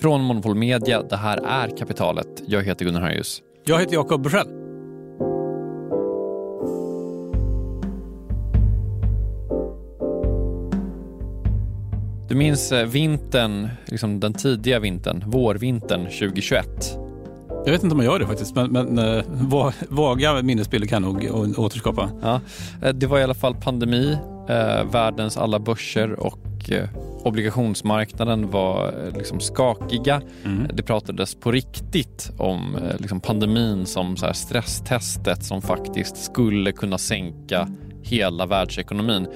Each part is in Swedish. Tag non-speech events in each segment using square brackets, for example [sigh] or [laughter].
Från Monopol Media, det här är Kapitalet. Jag heter Gunnar Harjus. Jag heter Jakob Bursell. Du minns eh, vintern, liksom den tidiga vintern, vårvintern 2021? Jag vet inte om jag gör det faktiskt, men, men äh, vaga minnesbilder kan jag nog återskapa. Ja, eh, det var i alla fall pandemi, eh, världens alla börser och eh, obligationsmarknaden var liksom skakiga. Mm. Det pratades på riktigt om liksom pandemin som så stresstestet som faktiskt skulle kunna sänka hela världsekonomin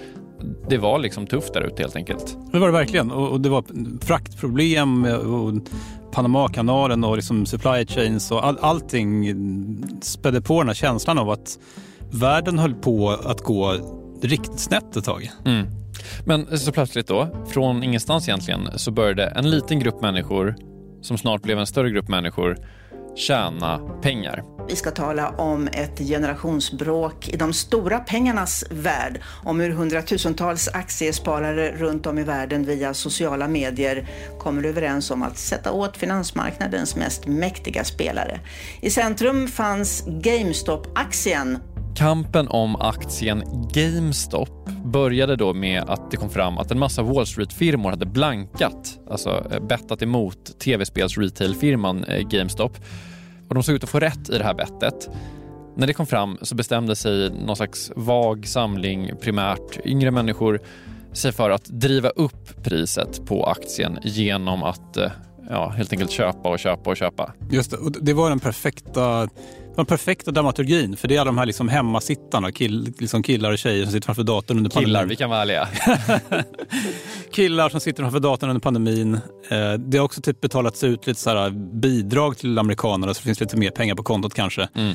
det var liksom tufft där ute helt enkelt. Det var det verkligen och, det var fraktproblem och Panamakanalen och liksom supply chains och all, allting spädde på den här känslan av att världen höll på att gå riktigt snett ett tag. Mm. Men så plötsligt då, från ingenstans egentligen, så började en liten grupp människor som snart blev en större grupp människor tjäna pengar. Vi ska tala om ett generationsbråk i de stora pengarnas värld. Om hur hundratusentals aktiesparare runt om i världen via sociala medier kommer överens om att sätta åt finansmarknadens mest mäktiga spelare. I centrum fanns GameStop-aktien Kampen om aktien GameStop började då med att det kom fram att en massa Wall Street-firmor hade blankat, alltså eh, bettat emot tv-spels retailfirman eh, GameStop. Och de såg ut att få rätt i det här bettet. När det kom fram så bestämde sig någon slags vag samling, primärt yngre människor, sig för att driva upp priset på aktien genom att eh, ja, helt enkelt köpa och köpa och köpa. Just det, och det var den perfekta den perfekta dramaturgin. För det är alla de här liksom hemmasittarna, kill, liksom killar och tjejer som sitter framför datorn under pandemin. Killar, vi kan vara ärliga. [laughs] killar som sitter framför datorn under pandemin. Eh, det har också typ betalats ut lite så bidrag till amerikanerna så det finns lite mer pengar på kontot kanske. Mm.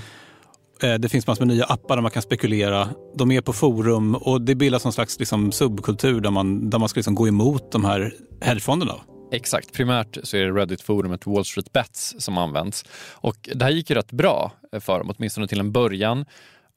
Eh, det finns massor med nya appar där man kan spekulera. De är på forum och det bildas någon slags liksom subkultur där man, där man ska liksom gå emot de här hedgefonderna. Exakt, primärt så är det Reddit-forumet Wall Street Bets som används. Och det här gick ju rätt bra för dem, åtminstone till en början.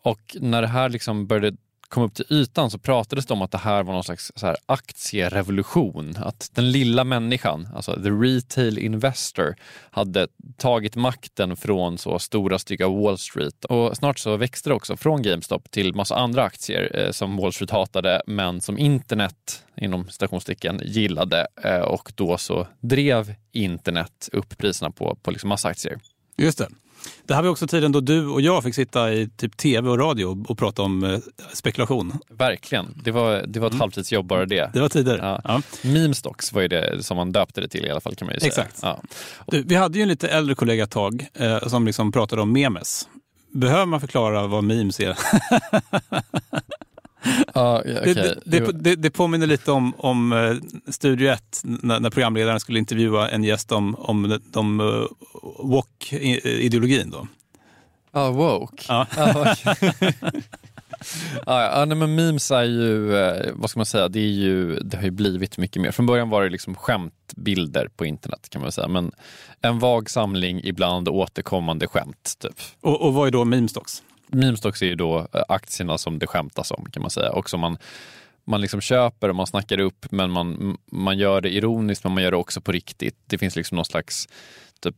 Och när det här liksom började kom upp till ytan så pratades det om att det här var någon slags så här aktierevolution. Att den lilla människan, alltså the retail investor, hade tagit makten från så stora stygga Wall Street. Och snart så växte det också från GameStop till massa andra aktier eh, som Wall Street hatade men som internet inom stationstecken gillade eh, och då så drev internet upp priserna på, på liksom massa aktier. Just det. Det här var också tiden då du och jag fick sitta i typ tv och radio och prata om eh, spekulation. Verkligen. Det var, det var ett mm. halvtidsjobb bara det. Det var tider. Ja. Ja. Memestocks var ju det som man döpte det till i alla fall kan man ju säga. Exakt. Ja. Du, vi hade ju en lite äldre kollega ett tag eh, som liksom pratade om memes. Behöver man förklara vad memes är? [laughs] [laughs] Ah, okay. det, det, det, det, påminner lite om, om uh, Studio 1 när, när, programledaren skulle intervjua en gäst om, om de, uh, woke-ideologin. Då. Ja, ah, woke. Ja. Ah, [laughs] ah, ja, nej, men memes är ju, eh, vad ska man säga, det, är ju, det har ju blivit mycket mer. Från början var det liksom skämtbilder på internet kan man säga, men en vag samling ibland återkommande skämt. Typ. Och, och vad är då memestocks? Memestocks är ju då eh, aktierna som det skämtas om kan man säga och som man man liksom köper och man snackar upp men man, man gör det ironiskt men man gör det också på riktigt. Det finns liksom någon slags typ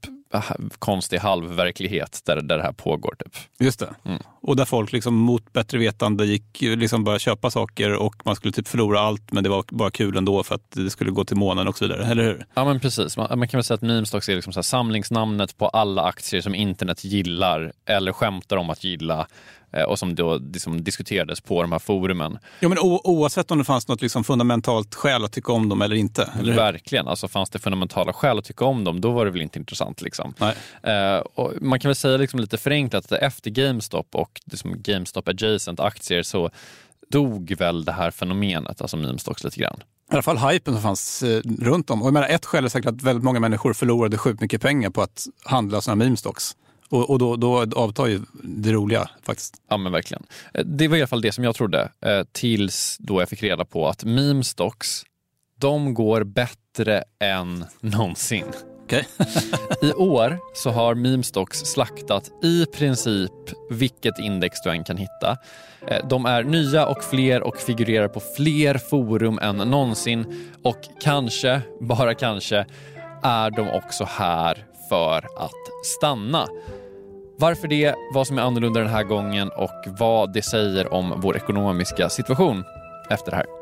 konstig halvverklighet där, där det här pågår. Typ. Just det. Mm. Och där folk liksom mot bättre vetande gick liksom började köpa saker och man skulle typ förlora allt men det var bara kul ändå för att det skulle gå till månen och så vidare, eller hur? Ja men precis. Man, man kan väl säga att memestocks är liksom så samlingsnamnet på alla aktier som internet gillar eller skämtar om att gilla Eh, och som då liksom diskuterades på de här forumen. Ja, men oavsett om det fanns något liksom fundamentalt skäl att tycka om dem eller inte? Eller Verkligen. Alltså, fanns det fundamentala skäl att tycka om dem, då var det väl inte intressant. Liksom. Och man kan väl säga liksom lite förenklat att efter GameStop och liksom GameStop adjacent aktier så dog väl det här fenomenet, alltså meme stocks lite grann. I alla fall hypen som fanns eh, runt om. Och jag menar, ett skäl är säkert att väldigt många människor förlorade sjukt mycket pengar på att handla sådana meme stocks. Och, och då, då avtar ju det roliga faktiskt. Ja men verkligen. Eh, det var i alla fall det som jag trodde tills då jag fick reda på att meme stocks, de går bättre än någonsin. Okay. I år så har memestocks slaktat i princip vilket index du än kan hitta. Eh, de är nya och fler och figurerar på fler forum än någonsin och kanske, bara kanske, är de också här för att stanna. Varför det, vad som är annorlunda den här gången och vad det säger om vår ekonomiska situation efter det här.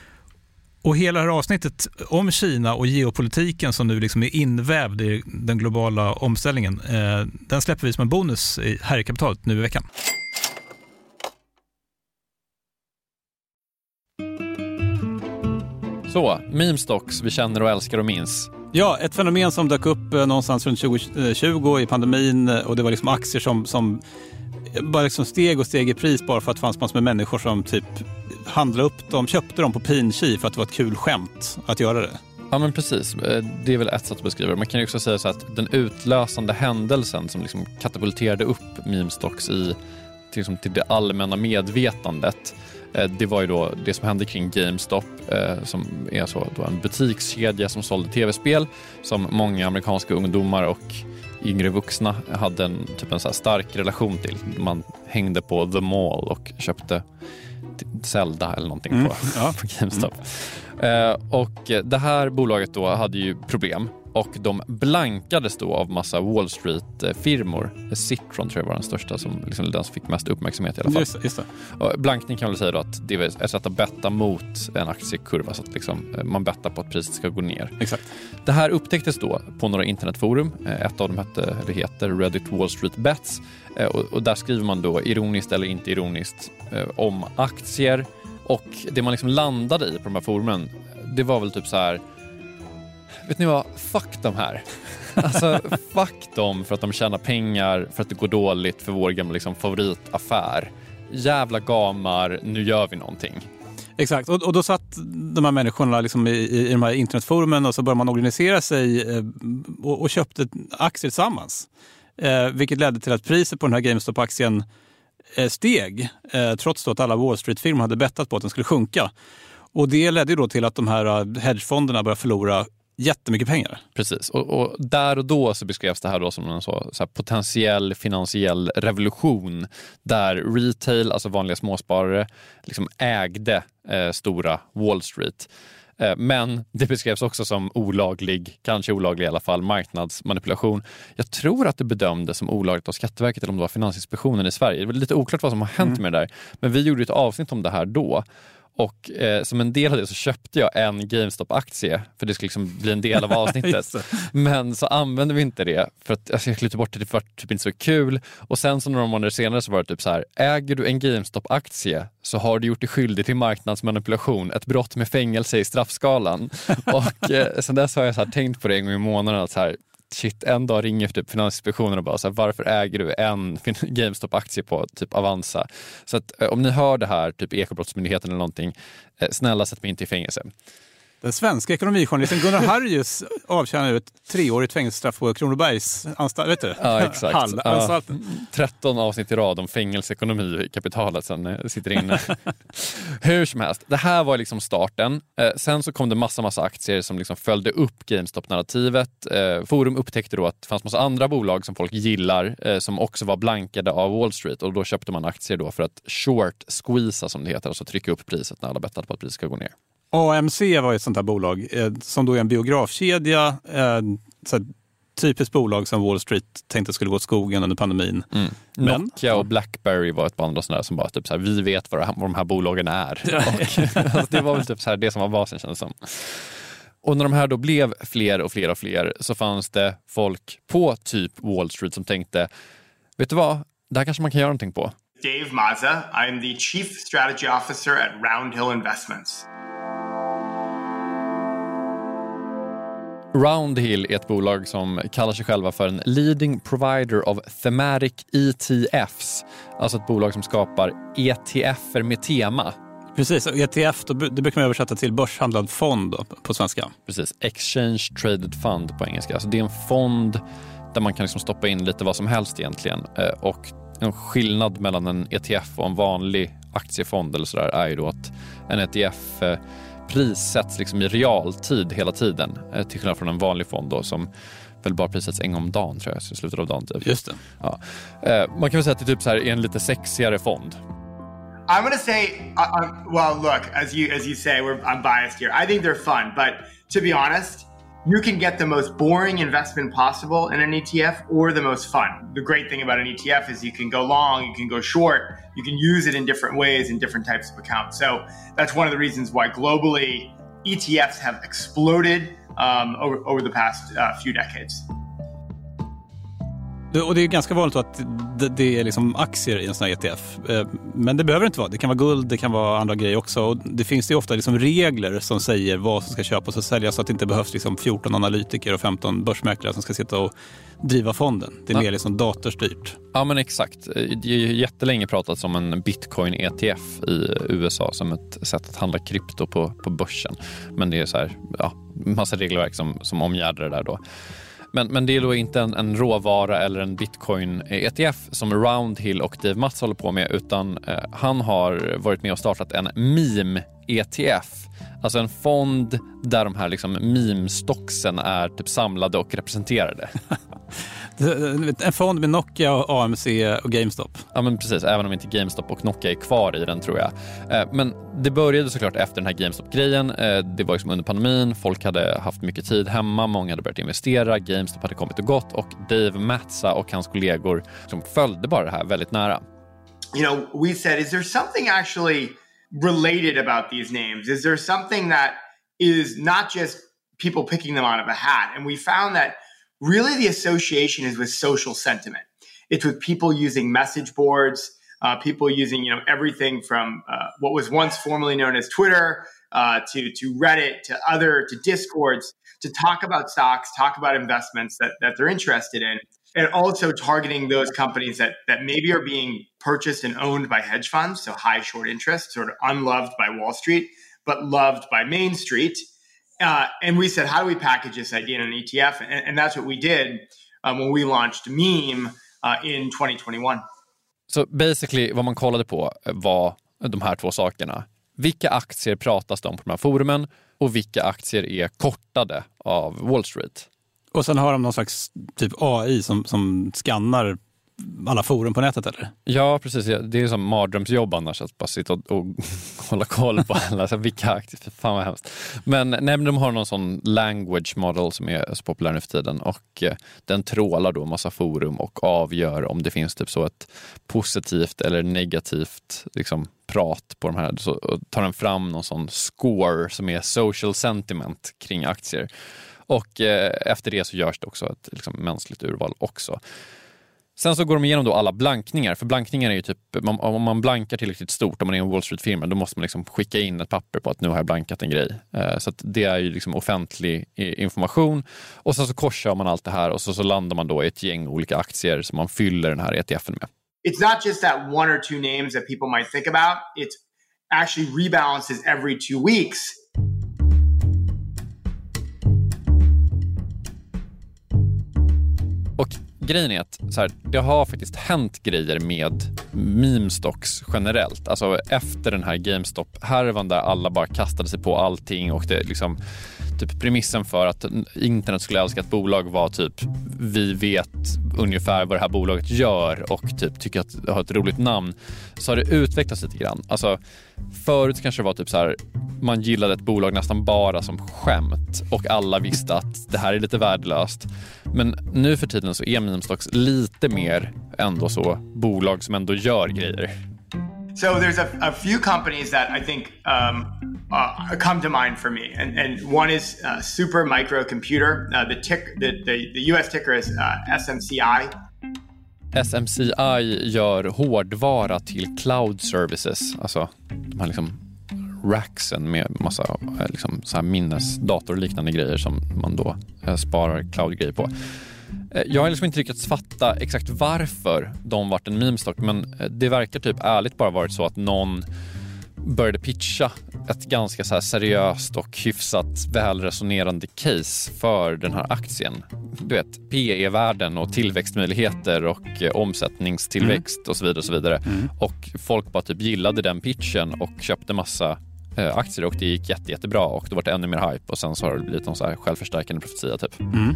Och hela det här avsnittet om Kina och geopolitiken som nu liksom är invävd i den globala omställningen, eh, den släpper vi som en bonus här i kapitalet nu i veckan. Så, memestocks vi känner och älskar och minns. Ja, ett fenomen som dök upp eh, någonstans runt 2020 i pandemin eh, och det var liksom aktier som, som bara liksom steg och steg i pris bara för att det fanns massor med människor som typ handlade upp dem, köpte dem på Pinchi för att det var ett kul skämt att göra det. Ja men precis, eh, det är väl ett sätt att beskriva det. Man kan ju också säga så att den utlösande händelsen som liksom katapulterade upp memestocks i, till, liksom, till det allmänna medvetandet eh, det var ju då det som hände kring GameStop eh, som är så då en butikskedja som sålde tv-spel som många amerikanska ungdomar och yngre vuxna hade en, typ en så stark relation till. Man hängde på The Mall och köpte Zelda eller någonting mm. på, ja. på GameStop. Mm. Eh, och det här bolaget då hade ju problem och de blankades då av massa Wall Street-firmor. Citron tror jag var den största, som liksom den som fick mest uppmärksamhet i alla fall. Just, just blankning kan man säga att det är ett sätt att betta mot en aktiekurva så att liksom eh, man bettar på att priset ska gå ner. Exakt. Det här upptäcktes då på några internetforum. Eh, ett av dem hette, eller heter Reddit Wall Street Bets eh, och, och där skriver man då ironiskt eller inte ironiskt om aktier och det man liksom landade i på de här forumen det var väl typ så här vet ni vad, fuck de här. Alltså fuck dem för att de tjänar pengar för att det går dåligt för vår gamla liksom, favoritaffär. Jävla gamar, nu gör vi någonting. Exakt, och, och då satt de här människorna liksom i, i, i de här internetforumen och så började man organisera sig eh, och, och, köpte aktier tillsammans. Eh, vilket ledde till att priset på den här GameStop-aktien eh, steg, eh, trots att alla Wall Street-firmor hade bettat på att den skulle sjunka. Och det ledde då till att de här eh, hedgefonderna började förlora jättemycket pengar. Precis, och, och, där och då så beskrevs det här då som en så, så potentiell finansiell revolution där retail, alltså vanliga småsparare, liksom ägde eh, stora Wall Street. Eh, men det beskrevs också som olaglig, kanske olaglig i alla fall, marknadsmanipulation. Jag tror att det bedömdes som olagligt av Skatteverket eller om det var Finansinspektionen i Sverige. Det är lite oklart vad som har hänt mm. med det där. Men vi gjorde ett avsnitt om det här då. Och eh, som en del av det så köpte jag en GameStop-aktie för det skulle liksom bli en del av [laughs] avsnittet. Men så använde vi inte det för att alltså, jag klippte bort det, det var typ inte så kul. Och sen så några månader senare så var det typ så här, äger du en GameStop-aktie så har du gjort dig skyldig till marknadsmanipulation, ett brott med fängelse i straffskalan. [laughs] och eh, sen dess har jag så tänkt på det en gång i månaden att så här, shit, en dag ringer typ Finansinspektionen och bara så här, varför äger du en [laughs] GameStop-aktie på typ Avanza? Så att, eh, om ni hör det här, typ Ekobrottsmyndigheten eller någonting, eh, snälla sätt mig inte i fängelse. Den svenska ekonomijournalisten Gunnar Harrius avtjänar ett treårigt fängelsestraff på Kronobergs anstalt. Vet du? Ja, exakt. Hall, ja, 13 avsnitt i rad om fängelseekonomi i kapitalet sen eh, sitter inne. [laughs] Hur som helst, det här var liksom starten. Eh, sen så kom det massa, massa aktier som liksom följde upp GameStop-narrativet. Eh, Forum upptäckte då att det fanns massa andra bolag som folk gillar eh, som också var blankade av Wall Street och då köpte man aktier då för att short squeeza som det heter, alltså trycka upp priset när alla bettade på att priset ska gå ner. AMC var ett sånt här bolag eh, som då är en biografkedja. Eh, så typiskt bolag som Wall Street tänkte skulle gå åt skogen under pandemin. Mm. Men, Nokia och Blackberry var ett par andra sådana som bara typ så här, vi vet vad, vad de här bolagen är. och, [laughs] alltså, det var väl typ så här, det som var basen kändes som. Och när de här då blev fler och fler och fler så fanns det folk på typ Wall Street som tänkte, vet du vad, det här kanske man kan göra någonting på. Dave Maza, I'm the Chief Strategy Officer at Roundhill Investments. Roundhill är ett bolag som kallar sig själva för en leading provider of thematic ETFs. Alltså ett bolag som skapar ETFer med tema. Precis, och ETF då, det brukar man översätta till börshandlad fond då, på svenska. Precis, Exchange Traded Fund på engelska. Alltså det är en fond där man kan liksom stoppa in lite vad som helst egentligen. Eh, och en skillnad mellan en ETF och en vanlig aktiefond eller sådär är ju då att en ETF prissätts liksom i realtid hela tiden. Eh, till skillnad från en vanlig fond då, som väl bara prissätts en gång om dagen tror jag, i slutet av dagen. Typ. Just det. Ja. Eh, man kan väl säga att det typ så här är en lite sexigare fond. I'm gonna say, uh, uh, well, look, as you as you say, we're, I'm biased here. I think they're fun, but to be honest, you can get the most boring investment possible in an ETF or the most fun. The great thing about an ETF is you can go long, you can go short, you can use it in different ways in different types of accounts. So that's one of the reasons why globally ETFs have exploded um, over, over the past uh, few decades. Och det är ganska vanligt att det är liksom aktier i en sån här ETF. Eh, men det behöver inte vara. Det kan vara guld, det kan vara andra grejer också. Och det finns ju ofta liksom regler som säger vad som ska köpas och säljas så att det inte behövs liksom 14 analytiker och 15 börsmäklare som ska sitta och driva fonden. Det är ja. mer liksom datorstyrt. Ja men exakt. Det är jättelänge pratats om en bitcoin ETF i USA som ett sätt att handla krypto på, på börsen. Men det är så här, ja, massa regelverk som, som omgärdar det där då. Men, men det är då inte en, en råvara eller en bitcoin-ETF som Roundhill och Dave Mats håller på med utan eh, han har varit med och startat en meme-ETF. Alltså en fond där de här liksom meme-stocksen är typ samlade och representerade. [laughs] En fond med Nokia, AMC och GameStop. Ja men precis, även om inte GameStop och Nokia är kvar i den tror jag. Eh, men det började såklart efter den här GameStop-grejen. Eh, det var liksom under pandemin, folk hade haft mycket tid hemma, många hade börjat investera, GameStop hade kommit och gått och Dave Matza och hans kollegor som följde bara det här väldigt nära. You know, we said, is there something actually related about these names? Is there something that is not just people picking them out of a hat? And we found that really the association is with social sentiment. It's with people using message boards, uh, people using you know everything from uh, what was once formerly known as Twitter uh, to to Reddit to other to discords to talk about stocks, talk about investments that that they're interested in, and also targeting those companies that that maybe are being purchased and owned by hedge funds, so high short interest, sort of unloved by Wall Street, but loved by Main Street. Uh, and we said, how do we package this idea in an ETF? And, and that's what we did um, when we launched Meme uh, in 2021. Så basically vad man kollade på var de här två sakerna. Vilka aktier pratas det om på de här forumen och vilka aktier är kortade av Wall Street? Och sen har de någon slags typ AI som, som skannar alla forum på nätet eller? Ja, precis. Det är som mardrömsjobb annars att bara sitta och, och [laughs] hålla koll på [laughs] alla. Så vilka aktier, fan vad hemskt. Men, nej, men de har någon sån language model som är så populär nu för tiden och eh, den trålar då massa forum och avgör om det finns typ så ett positivt eller negativt liksom, prat på de här. Så tar den fram någon sån score som är social sentiment kring aktier. Och eh, efter det så görs det också ett liksom, mänskligt urval också. Sen så går de igenom då alla blankningar, för blankningar är ju typ, om man blankar tillräckligt stort, om man är en Wall Street-firma, då måste man liksom skicka in ett papper på att nu har jag blankat en grej. Eh, så det är ju liksom offentlig information. Och sen så korsar man allt det här och så, så landar man då i ett gäng olika aktier som man fyller den här ETFen med. It's not just that one or two names that people might think about, it actually rebalances every two weeks. Och grejen är att så här, det har faktiskt hänt grejer med meme-stocks generellt. Alltså efter den här GameStop-härvan där alla bara kastade sig på allting och det liksom typ premissen för att internet skulle älska ett bolag var typ vi vet ungefär vad det här bolaget gör och typ tycker att det har ett roligt namn. Så har det utvecklats lite grann. Alltså, förut kanske det var typ så här man gillade ett bolag nästan bara som skämt och alla visste att det här är lite värdelöst. Men nu för tiden så är meme stocks lite mer ändå så bolag som ändå gör grejer. So there's a, a few companies that I think um, uh, come to mind for me, and, and one is uh, Super Micro Computer. Uh, the, tick, the, the, the US ticker is uh, SMCI. SMCI gör hårdvara till cloud services, alltså de här liksom racksen med massa eh, liksom, så här minnesdator och liknande grejer som man då eh, sparar cloud-grejer på. Eh, jag har liksom inte lyckats fatta exakt varför de varit en meme-stock men det verkar typ ärligt bara varit så att någon började pitcha ett ganska så seriöst och hyfsat välresonerande case för den här aktien. Du vet, PE-värden och tillväxtmöjligheter och omsättningstillväxt mm. och så vidare. Och så vidare. Mm. Och folk bara typ gillade den pitchen och köpte massa eh, aktier och det gick jätte, jättebra och det var ännu mer hype och sen så har det blivit någon så här självförstärkande profetia typ. Mm.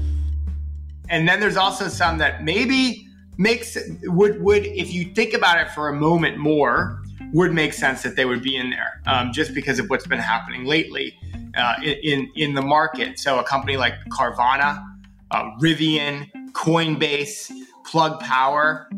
And then there's also some that maybe makes would would if you think about it for a moment more would make sense that they would be in there um, just because of what's been happening lately uh, in in the market. So a company like Carvana, uh, Rivian, Coinbase, Plug Power.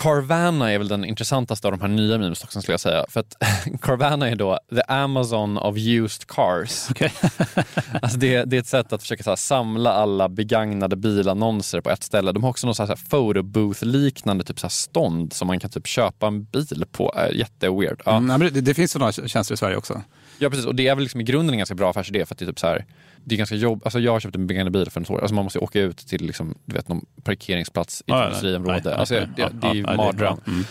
Carvana är väl den intressantaste av de här nya memestocksen skulle jag säga. För att [laughs] Carvana är då the Amazon of used cars. Okay. [laughs] alltså det, det, är ett sätt att försöka här, samla alla begagnade bilannonser på ett ställe. De har också något så här, photobooth-liknande typ så här, stånd som man kan typ köpa en bil på. Jätteweird. Ja. Mm, det, det finns sådana tjänster i Sverige också. Ja precis och det är väl liksom i grunden en ganska bra affärsidé för att det är typ så här, det är ganska jobb, alltså jag har köpt en begagnad bil för en år, alltså man måste åka ut till liksom, du vet, någon parkeringsplats i ett industriområde. Alltså, det, det, det är ju mardröm. Mm.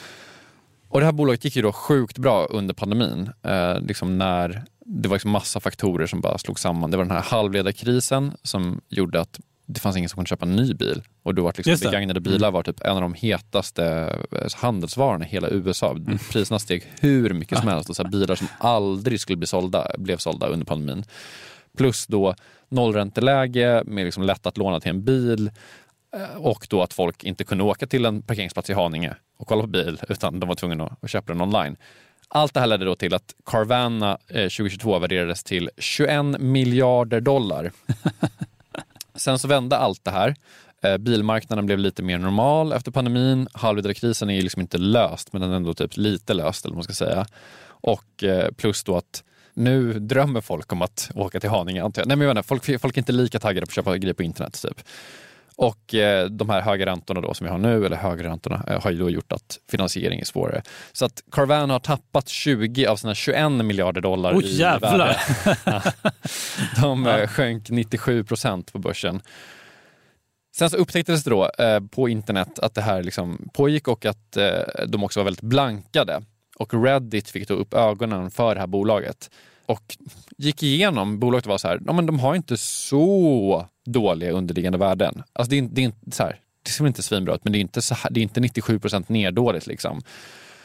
Och det här bolaget gick ju då sjukt bra under pandemin. Eh, liksom när det var liksom massa faktorer som bara slog samman. Det var den här halvledarkrisen som gjorde att det fanns ingen som kunde köpa en ny bil. Och då var liksom begagnade bilar mm. var typ en av de hetaste eh, handelsvarorna i hela USA. Mm. Priserna steg hur mycket som helst. Och så bilar som aldrig skulle bli sålda blev sålda under pandemin. Plus då nollränteläge med liksom lätt att låna till en bil eh, och då att folk inte kunde åka till en parkeringsplats i Haninge och kolla på bil [laughs] utan de var tvungna att köpa den online. Allt det här ledde då till att Carvana 2022 eh, värderades till 21 miljarder dollar. [laughs] Sen så vände allt det här. Eh, bilmarknaden blev lite mer normal efter pandemin. Halvledarkrisen är ju liksom inte löst, men den är ändå typ lite löst, eller vad man ska säga. Och plus då att nu drömmer folk om att åka till Haninge antar jag. Nej men jag menar, folk, folk är inte lika taggade på att köpa grejer på internet. Typ. Och eh, de här höga räntorna då som vi har nu, eller högre räntorna, eh, har ju då gjort att finansiering är svårare. Så att Carvana har tappat 20 av sina 21 miljarder dollar oh, i jävlar. värde. [laughs] de eh, sjönk 97 procent på börsen. Sen så upptäcktes det då eh, på internet att det här liksom pågick och att eh, de också var väldigt blankade. Och Reddit fick då upp ögonen för det här bolaget och gick igenom bolaget och var så här, ja, men de har inte så dåliga underliggande värden. Alltså det, är, det är inte så här, det ser inte svinbra ut, men det är inte, så här, det är inte 97 procent neddåligt liksom.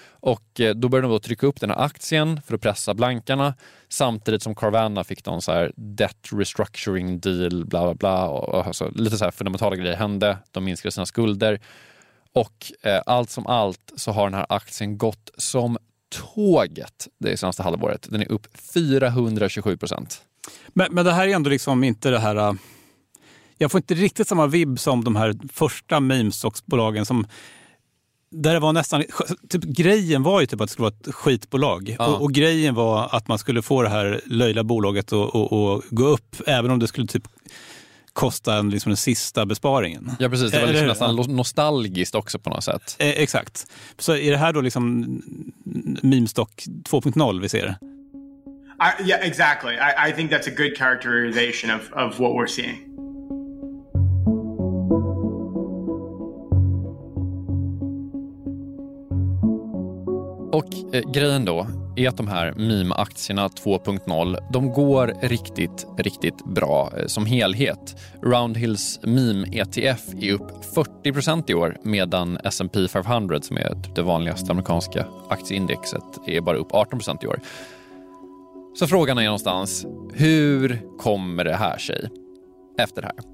Och eh, då började de då trycka upp den här aktien för att pressa blankarna samtidigt som Carvana fick någon så här debt restructuring deal, bla bla bla. Och, alltså, lite så här fundamentala grejer hände. De minskade sina skulder. Och eh, allt som allt så har den här aktien gått som tåget det senaste halvåret. Den är upp 427 procent. Men, men det här är ändå liksom inte det här... äh, Jag får inte riktigt samma vibb som de här första memestocksbolagen som där det var nästan, typ, grejen var ju typ att det skulle vara ett skitbolag. Ja. Och, och grejen var att man skulle få det här löjliga bolaget att gå upp, även om det skulle typ kosta en, liksom den sista besparingen. Ja precis, det var liksom nästan nostalgiskt också på något sätt. Eh, exakt. Så är det här då liksom Memestock 2.0 vi ser? I, yeah, exactly. I, I think that's a good characterization of, of what we're seeing. Och eh, grejen då är att de här meme-aktierna 2.0, de går riktigt, riktigt bra eh, som helhet. Roundhills meme-ETF är upp 40% i år medan S&P 500 som är typ det vanligaste amerikanska aktieindexet är bara upp 18% i år. Så frågan är någonstans, hur kommer det här sig efter det här?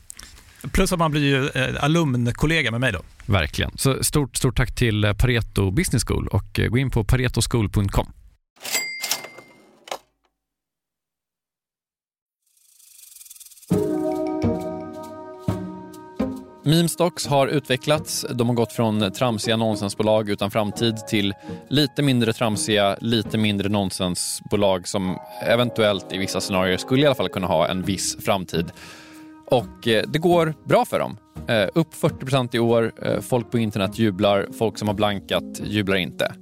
Plus att man blir ju eh, alumnkollega med mig då. verkligen. Så stort, stort tack till eh, Pareto Business School och eh, gå in på paretoschool.com. Memestocks har utvecklats. De har gått från tramsiga nonsensbolag utan framtid till lite mindre tramsiga, lite mindre nonsensbolag som eventuellt i vissa scenarier skulle i alla fall kunna ha en viss framtid. Och eh, det går bra för dem. Eh, upp 40% i år. Eh, folk på internet jublar. Folk som har blankat jublar inte.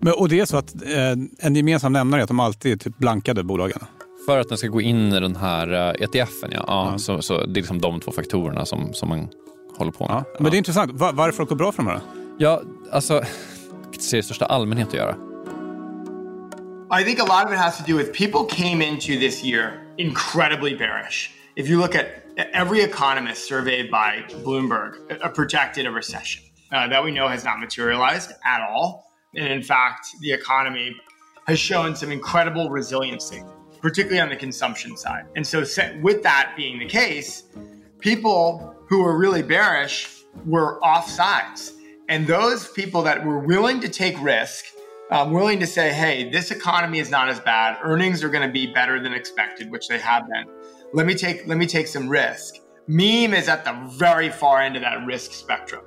Men, och det är så att eh, en gemensam nämnare är att de alltid är typ blankade bolagen. För att den ska gå in i den här ETFen, ja. ja, Ja. Så, så det är liksom de två faktorerna som, som man håller på med. Ja. Men det är intressant. Va- varför det går bra för de här? Ja, alltså aktier i största allmänhet att göra? I think a lot of it has to do with people came into this year incredibly bearish. If you look at every economist surveyed by Bloomberg projected a recession uh, that we know has not materialized at all. And in fact, the economy has shown some incredible resiliency, particularly on the consumption side. And so, with that being the case, people who were really bearish were offsides. And those people that were willing to take risk, um, willing to say, hey, this economy is not as bad, earnings are going to be better than expected, which they have been. Let me take let me take some risk. Meme is at the very far end of that risk spectrum.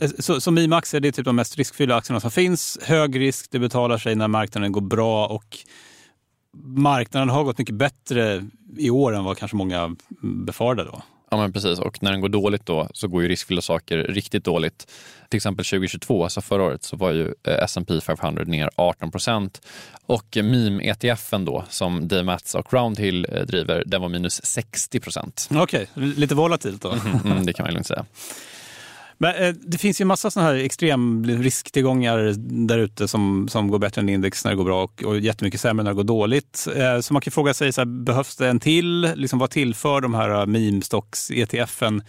Eh, så, så Mimax är det typ de mest riskfyllda aktierna som finns. Hög risk, det betalar sig när marknaden går bra och marknaden har gått mycket bättre i år än vad kanske många befarade då. Ja men precis och när den går dåligt då så går ju riskfyllda saker riktigt dåligt. Till exempel 2022, alltså förra året, så var ju eh, S&P 500 ner 18 procent och MIM-ETFen då som Dave Matz och Roundhill eh, driver, den var minus 60 procent. Okej, okay. lite volatilt då. Mm, mm, det kan man lugnt säga. Men eh, det finns ju massa sådana här extrem risktillgångar där ute som, som går bättre än index när det går bra och, och jättemycket sämre när det går dåligt. Eh, så man kan fråga sig, så här, behövs det en till? Liksom, vad tillför de här eh, meme stocks, ETFen?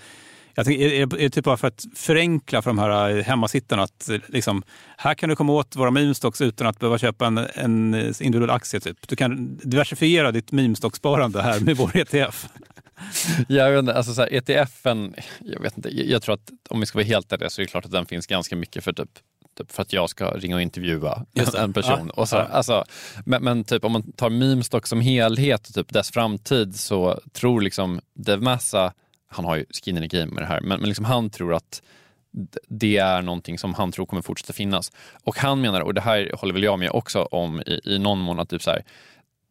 Jag tänker, är, det typ bara för att förenkla för de här eh, hemmasittarna att eh, liksom, här kan du komma åt våra meme-stocks utan att behöva köpa en, en individuell aktie. Typ. Du kan diversifiera ditt meme-stocksparande här med vår ETF. [laughs] jag vet inte, alltså så här, ETFen, jag vet inte, jag tror att om vi ska vara helt ärliga så är det klart att den finns ganska mycket för typ typ för att jag ska ringa och intervjua en person. Ja, och så, ja. alltså, men, men, typ om man tar Memestock som helhet och typ dess framtid så tror liksom Dev Massa, han har ju skin in the game med det här, men, men liksom han tror att det är någonting som han tror kommer fortsätta finnas. Och han menar, och det här håller väl jag med också om i, i någon mån, att typ så här,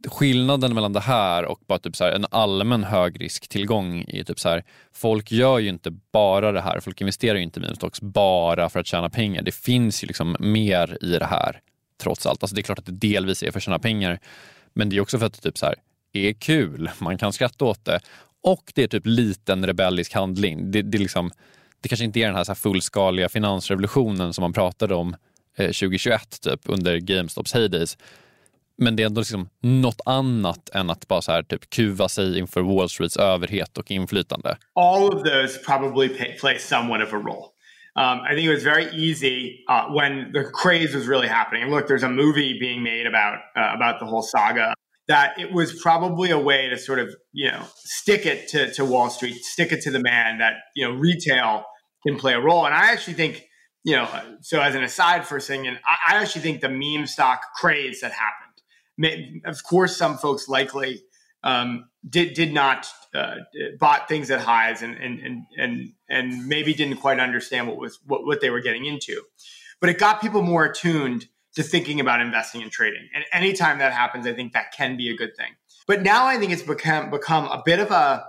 skillnaden mellan det här och bara typ så här, en allmän högrisktillgång är typ så här, folk gör ju inte bara det här, folk investerar ju inte i minustocks bara för att tjäna pengar. Det finns ju liksom mer i det här trots allt. Alltså det är klart att det delvis är för att tjäna pengar, men det är också för att det typ så här, är kul, man kan skratta åt det och det är typ liten rebellisk handling. Det, det, liksom, det kanske inte är den här, så här fullskaliga finansrevolutionen som man pratade om eh, 2021 typ under GameStops heydays men det är ändå liksom något annat än att bara så här, typ kuva sig inför Wall Streets överhet och inflytande. All of those probably play somewhat of a role. Um, I think it was very easy uh, when the craze was really happening. Look, there's a movie being made about uh, about the whole saga. That it was probably a way to sort of you know stick it to, to Wall Street, stick it to the man. That you know retail can play a role. And I actually think you know. So as an aside for a second, I, I actually think the meme stock craze that happened of course, some folks likely um, did did not uh, bought things at highs and and and and and maybe didn't quite understand what was what, what they were getting into, but it got people more attuned to thinking about investing and trading. And anytime that happens, I think that can be a good thing. But now I think it's become become a bit of a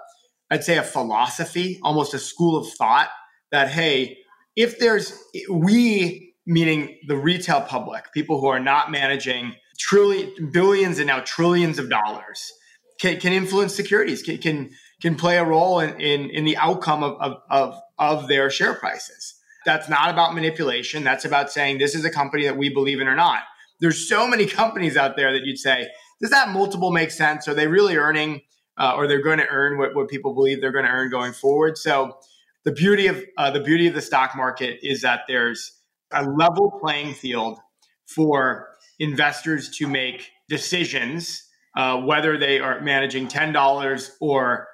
I'd say a philosophy, almost a school of thought that hey, if there's we meaning the retail public, people who are not managing trillion, billions, and now trillions of dollars can, can influence securities, can, can, can play a role in, in, in the outcome of, of, of, of their share prices. That's not about manipulation. That's about saying this is a company that we believe in or not. There's so many companies out there that you'd say, does that multiple make sense? Are they really earning uh, or they're going to earn what, what people believe they're going to earn going forward? So the beauty of uh, the beauty of the stock market is that there's a level playing field for investors to make decisions uh, whether they are managing $10 or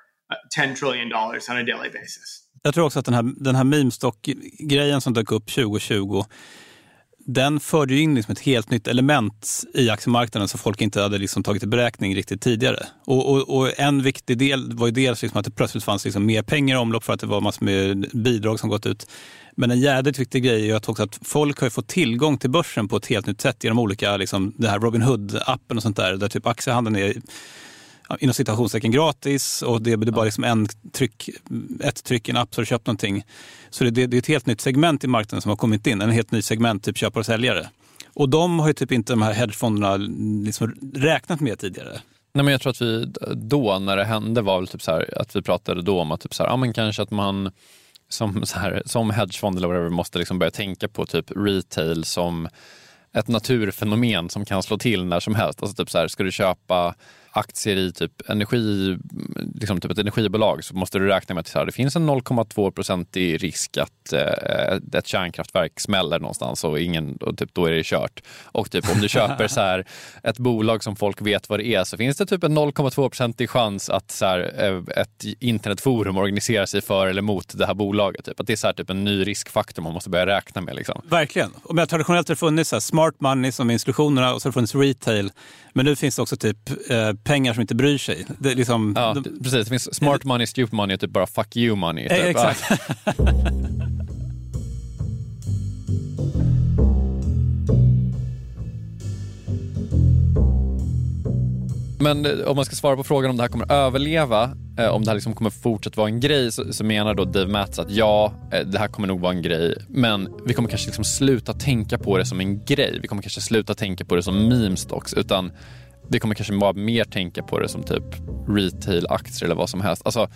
$10 uh, on a daily basis. Jag tror också att den här, den här meme-stock-grejen som dök upp 2020 den förde ju in liksom ett helt nytt element i aktiemarknaden som folk inte hade liksom tagit i beräkning riktigt tidigare. Och, och, och en viktig del var ju dels liksom att det plötsligt fanns liksom mer pengar i omlopp för att det var massor med bidrag som gått ut. Men en jädrigt viktig grej är att också att folk har fått tillgång till börsen på ett helt nytt sätt genom olika, liksom, det här Robin Hood-appen och sånt där, där typ aktiehandeln är inom citationstecken gratis och det är bara liksom en tryck, ett tryck i en app så har du köpt någonting. Så det, det, är ett helt nytt segment i marknaden som har kommit in, en helt ny segment, typ köpare och säljare. Och de har ju typ inte de här hedgefonderna liksom räknat med tidigare. Nej, men jag tror att vi då, när det hände, var väl typ så här, att vi pratade då om att typ så här, ja, men kanske att man som, så här, som hedgefond eller whatever måste liksom börja tänka på typ retail som ett naturfenomen som kan slå till när som helst. Alltså typ så här, ska du köpa aktier i typ energi, liksom typ ett energibolag så måste du räkna med att här, det finns en 0,2 procentig risk att eh, ett kärnkraftverk smäller någonstans och, ingen, och typ, då är det kört. Och typ om du [laughs] köper så här, ett bolag som folk vet vad det är så finns det typ en 0,2 procentig chans att så här, eh, ett internetforum organiserar sig för eller mot det här bolaget. Typ. Att det är så här, typ en ny riskfaktor man måste börja räkna med. Liksom. Verkligen. Och men traditionellt har funnits så smart money som institutionerna och så har det funnits retail. Men nu finns det också typ eh, pengar som inte bryr sig. Det, liksom, ja, de, precis. Det finns smart money, stupid money och typ bara fuck you money. Typ. exakt. [laughs] Men eh, om man ska svara på frågan om det här kommer överleva, eh, om det här liksom kommer fortsätta vara en grej, så, så menar då Dave Matz att ja, eh, det här kommer nog vara en grej, men vi kommer kanske liksom sluta tänka på det som en grej. Vi kommer kanske sluta tänka på det som meme stocks, utan vi kommer kanske bara mer tänka på det som typ retail-aktier eller vad som helst. Alltså,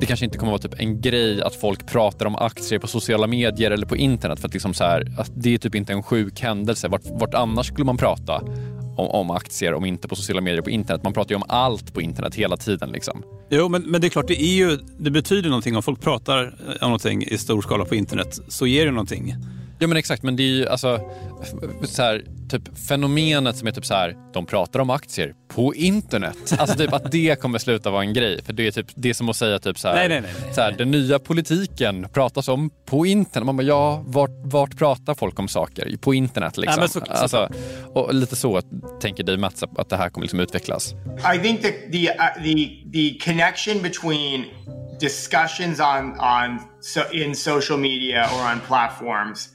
det kanske inte kommer vara typ en grej att folk pratar om aktier på sociala medier eller på internet för att, liksom så här, att det är typ inte en sjuk händelse. Vart, vart annars skulle man prata om, om, aktier om inte på sociala medier på internet? Man pratar ju om allt på internet hela tiden. Liksom. Jo, men, men det är klart, det, är ju, det betyder någonting om folk pratar om någonting i stor skala på internet så ger det någonting. Ja men exakt, men det är ju alltså så här, typ fenomenet som är typ så här, de pratar om aktier på internet. [laughs] Alltså typ att det kommer sluta vara en grej. För det är typ det är som att säga typ så här, nej, nej, nej, nej. så här, den nya politiken pratas om på internet. Man bara, ja, vart, vart pratar folk om saker? På internet liksom. Ja, så, så, alltså, och lite så tänker Dave Mats att det här kommer liksom utvecklas. I think the the uh, the the connection between discussions on on so in social media or on platforms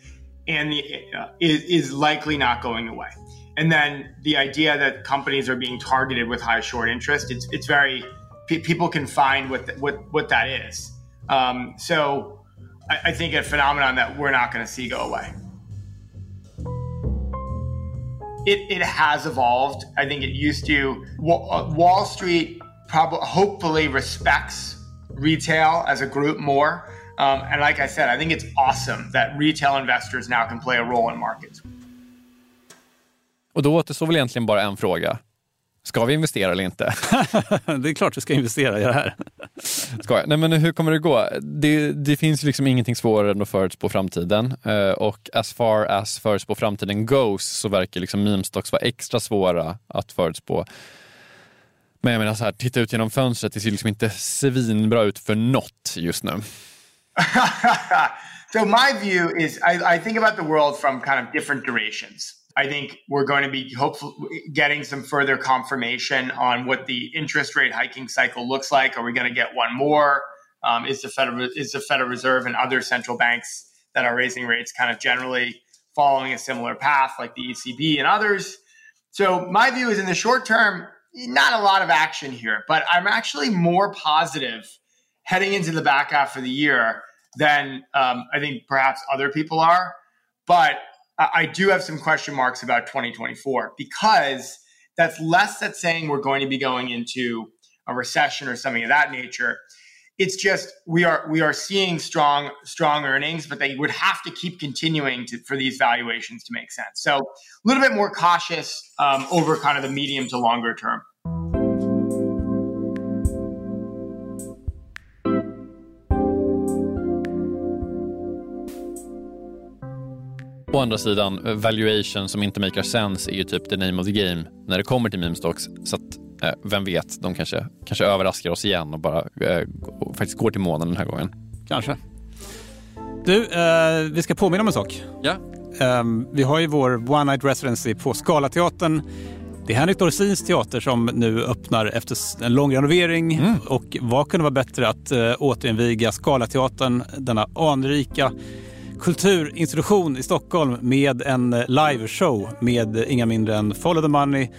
and the, uh, is, is likely not going away. And then the idea that companies are being targeted with high short interest, it's, it's very, people can find what, what, what that is. Um, so I, I think a phenomenon that we're not going to see go away. It, it has evolved. I think it used to. Uh, Wall Street probably, hopefully, respects retail as a group more. Um, and like I said, I think it's awesome that retail investors now can play a role in markets. Och då återstår väl egentligen bara en fråga. Ska vi investera eller inte? [laughs] det är klart vi ska investera i det här. ska jag? Nej, men hur kommer det gå? Det, det finns liksom ingenting svårare än att förutspå framtiden. Uh, och as far as förutspå framtiden goes så verkar liksom meme stocks vara extra svåra att förutspå. Men jag menar så här, titta ut genom fönstret, det ser liksom inte svinbra ut för något just nu. [laughs] so my view is I, I, think about the world from kind of different durations. I think we're going to be hopefully getting some further confirmation on what the interest rate hiking cycle looks like. Are we going to get one more? Um, is the Federal is the Federal Reserve and other central banks that are raising rates kind of generally following a similar path, like the ECB and others? So my view is in the short term, not a lot of action here, but I'm actually more positive heading into the back half of the year than um, I think perhaps other people are. But I do have some question marks about 2024 because that's less that saying we're going to be going into a recession or something of that nature. It's just we are we are seeing strong strong earnings, but they would have to keep continuing to, for these valuations to make sense. So a little bit more cautious um, over kind of the medium to longer term. Å andra sidan, valuation som inte makar sense är ju typ the name of the game när det kommer till meme stocks. Så att, eh, vem vet, de kanske, kanske överraskar oss igen och bara eh, och faktiskt går till månen den här gången. Kanske. Du, eh, vi ska påminna om en sak. Ja. Um, vi har ju vår One Night Residency på Scalateatern. Det är Henrik Dorsins teater som nu öppnar efter en lång renovering. Mm. Och vad kunde vara bättre att uh, återinviga Scalateatern, denna anrika kulturinstitution i Stockholm med en liveshow med inga mindre än Follow the Money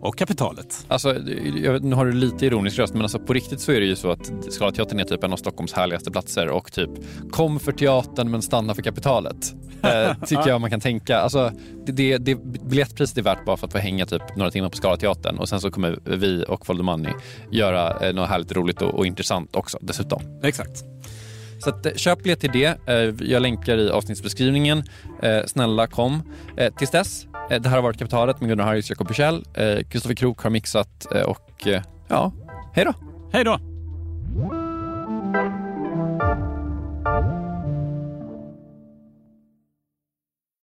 och kapitalet. Alltså, jag, nu har du lite ironisk röst, men alltså, på riktigt så är det ju så att Scalateatern är typ en av Stockholms härligaste platser och typ kom för teatern men stanna för kapitalet. Eh, [laughs] tycker jag man kan tänka. Alltså, det, det, det, biljettpriset är värt bara för att få hänga typ några timmar på Scalateatern och sen så kommer vi och Follow the Money göra eh, något härligt roligt och, och intressant också dessutom. Exakt. Så att, eh, köp biljett till det. Eh, jag länkar i avsnittsbeskrivningen. Eh, snälla kom. Tills dess, det här har varit Kapitalet med Gunnar Harris och Jakob Bursell. Kristoffer Krook har mixat och ja, hej då. Hej då.